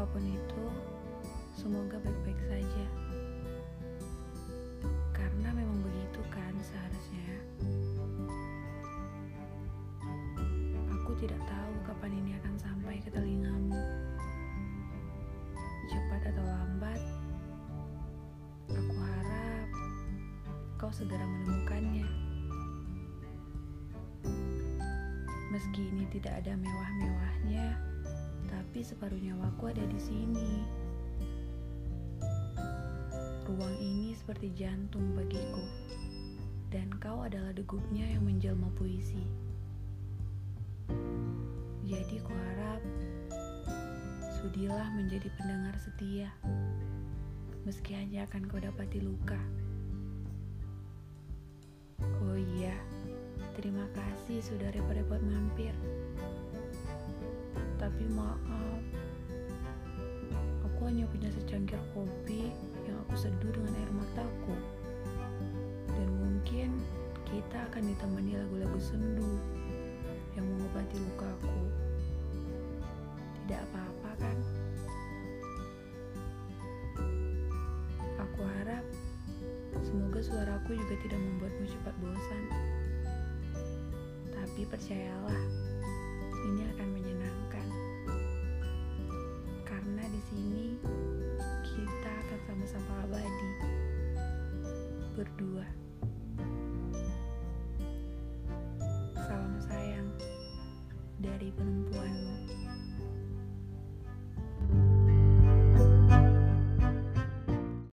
itu semoga baik-baik saja. Karena memang begitu kan seharusnya. Aku tidak tahu kapan ini akan sampai ke telingamu. Cepat atau lambat, aku harap kau segera menemukannya. Meski ini tidak ada mewah-mewahnya, tapi separuh nyawaku ada di sini. Ruang ini seperti jantung bagiku, dan kau adalah degupnya yang menjelma puisi. Jadi kuharap sudilah menjadi pendengar setia, meski hanya akan kau dapati luka. Oh iya, terima kasih sudah repot-repot mampir. Tapi hanya punya secangkir kopi yang aku seduh dengan air mataku. Dan mungkin kita akan ditemani lagu-lagu sendu yang mengobati lukaku. Tidak apa-apa kan? Aku harap semoga suaraku juga tidak membuatmu cepat bosan. Tapi percayalah, ini akan Berdua. Salam sayang dari penempuanmu.